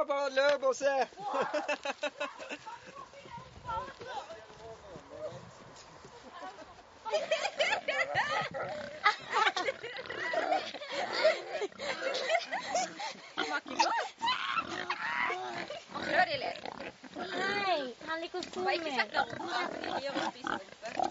Ja, bare løp og se. Nei, han liker å få ikke sett dere. Vi gjør og spiser oppe.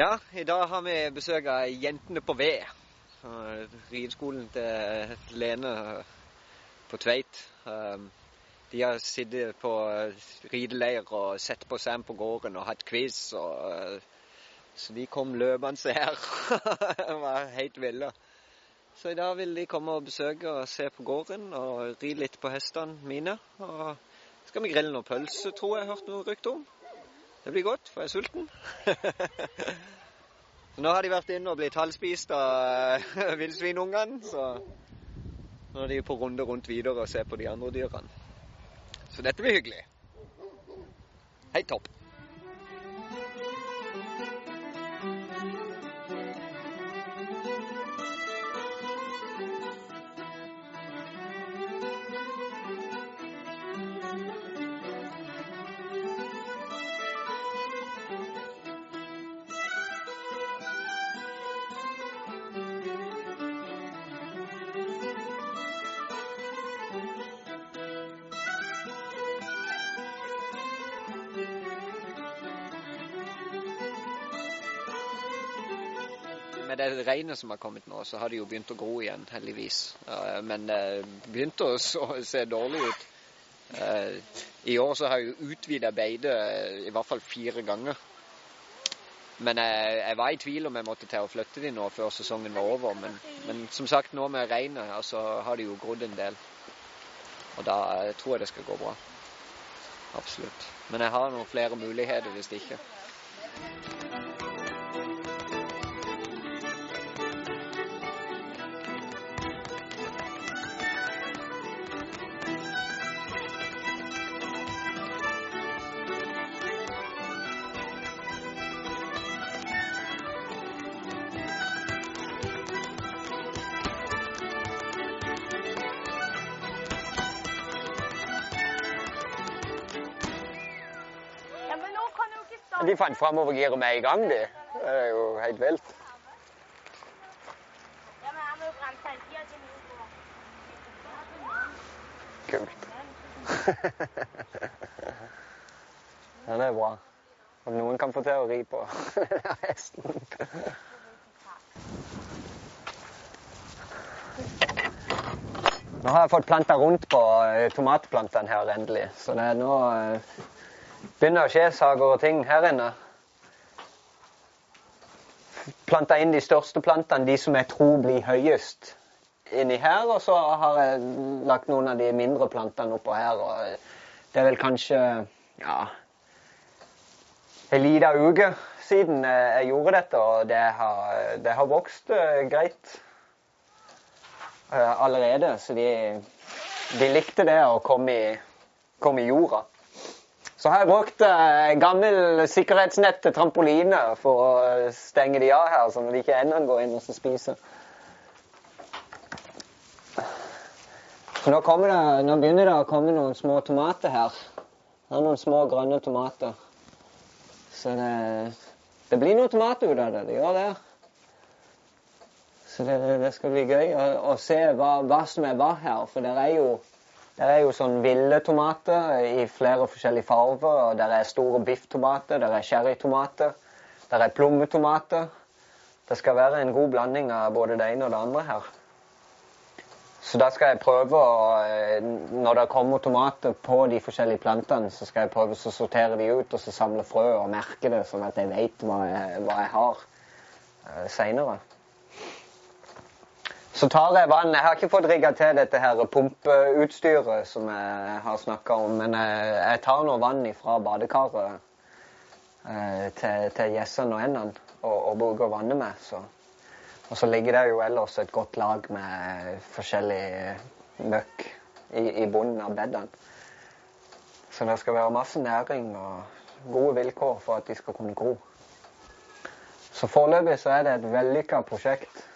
Ja, i dag har vi besøk av Jentene på ved. Eh, Rideskolen til Lene på Tveit. Um, De har sittet på rideleir og sett på Sam på gården og hatt quiz. Og, eh, så de kom løpende her. Det var helt ville. Så i dag vil de komme og besøke og se på gården og ri litt på hestene mine. Og skal vi grille noe pølse, tror jeg jeg har hørt noe rykte om. Det blir godt, for jeg er sulten. nå har de vært inne og blitt halvspist av eh, villsvinungene, så nå er de på runde rundt videre og ser på de andre dyrene. Så dette blir hyggelig. Helt topp. Med det regnet som har kommet nå, så har det jo begynt å gro igjen, heldigvis. Eh, Men det begynte å så- se dårlig ut. Eh, I år så har jeg jo utvida beitet eh, i hvert fall fire ganger. Men jeg, jeg var i tvil om jeg måtte til å flytte de nå før sesongen var over. Men, men som sagt, nå med regnet, altså, har det jo grodd en del. Og da eh, tror jeg det skal gå bra. Absolutt. Men jeg har noen flere muligheter hvis det ikke. De fant framovergiret med en gang, de. Det er jo helt vilt. Kult. Den er bra. Om noen kan få til å ri på hesten. Nå har jeg fått planta rundt på eh, tomatplantene her endelig, så det er nå eh, begynner å skje saker og ting her inne. Planta inn de største plantene, de som jeg tror blir høyest, inni her. Og så har jeg lagt noen av de mindre plantene oppå her. og Det er vel kanskje ja, en liten uke siden jeg gjorde dette, og det har, det har vokst eh, greit eh, allerede. Så de, de likte det å komme i, komme i jorda. Så har jeg brukt eh, gammel sikkerhetsnett til trampoline for å stenge de av her, sånn at de ikke ennå går inn og spiser. Så nå, det, nå begynner det å komme noen små tomater her. Her er noen små grønne tomater. Så det, det blir noen tomater ut av det. Det gjør det. Så det, det skal bli gøy å, å se hva, hva som er hva her. For det er jo det er jo sånn ville tomater i flere forskjellige farger. og Der er store bifftomater, der er cherrytomater, der er plommetomater. Det skal være en god blanding av både det ene og det andre her. Så da skal jeg prøve å eh, Når det kommer tomater på de forskjellige plantene, så skal jeg prøve å sortere de ut og så samle frø og merke det, sånn at jeg vet hva jeg, hva jeg har uh, seinere. Så tar jeg vann. Jeg har ikke fått rigga til dette her pumpeutstyret som jeg har snakka om, men jeg, jeg tar nå vann fra badekaret eh, til, til gjessene og endene og, og bruker å vanne med. Så. Og så ligger det jo ellers et godt lag med forskjellig møkk i, i bunnen av bedene. Så det skal være masse næring og gode vilkår for at de skal kunne gro. Så foreløpig så er det et vellykka prosjekt.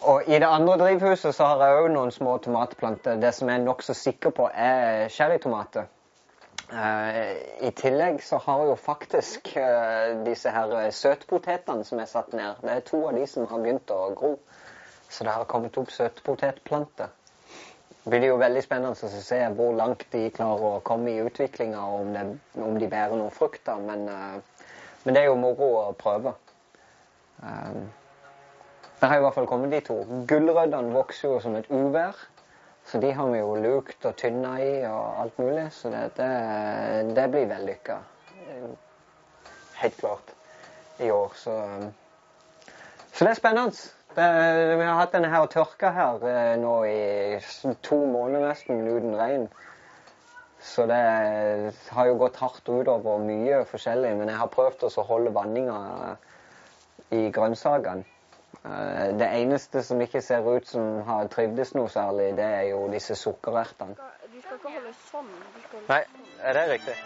Og i det andre drivhuset så har jeg òg noen små tomatplanter. Det som jeg er nokså sikker på, er cherrytomater. Eh, I tillegg så har jo faktisk eh, disse her søtpotetene som er satt ned, det er to av de som har begynt å gro. Så det har kommet opp søtpotetplanter. Det blir jo veldig spennende å se hvor langt de klarer å komme i utviklinga, og om, det, om de bærer noen frukt. da, Men, eh, men det er jo moro å prøve. Eh, det har i hvert fall kommet de to. Gulrøttene vokser jo som et uvær. Så de har vi jo lukt og tynna i og alt mulig. Så det, det, det blir vellykka. Helt klart. I år, så Så det er spennende. Det, vi har hatt denne her tørka her eh, nå i to måneder nesten uten regn. Så det har jo gått hardt utover mye forskjellig. Men jeg har prøvd å holde vanninga i grønnsakene. Eh, det eneste som ikke ser ut som har trivdes noe særlig, det er jo disse sukkerertene. De skal ikke holde sånn. Holde Nei, er det riktig?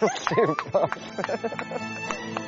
Super.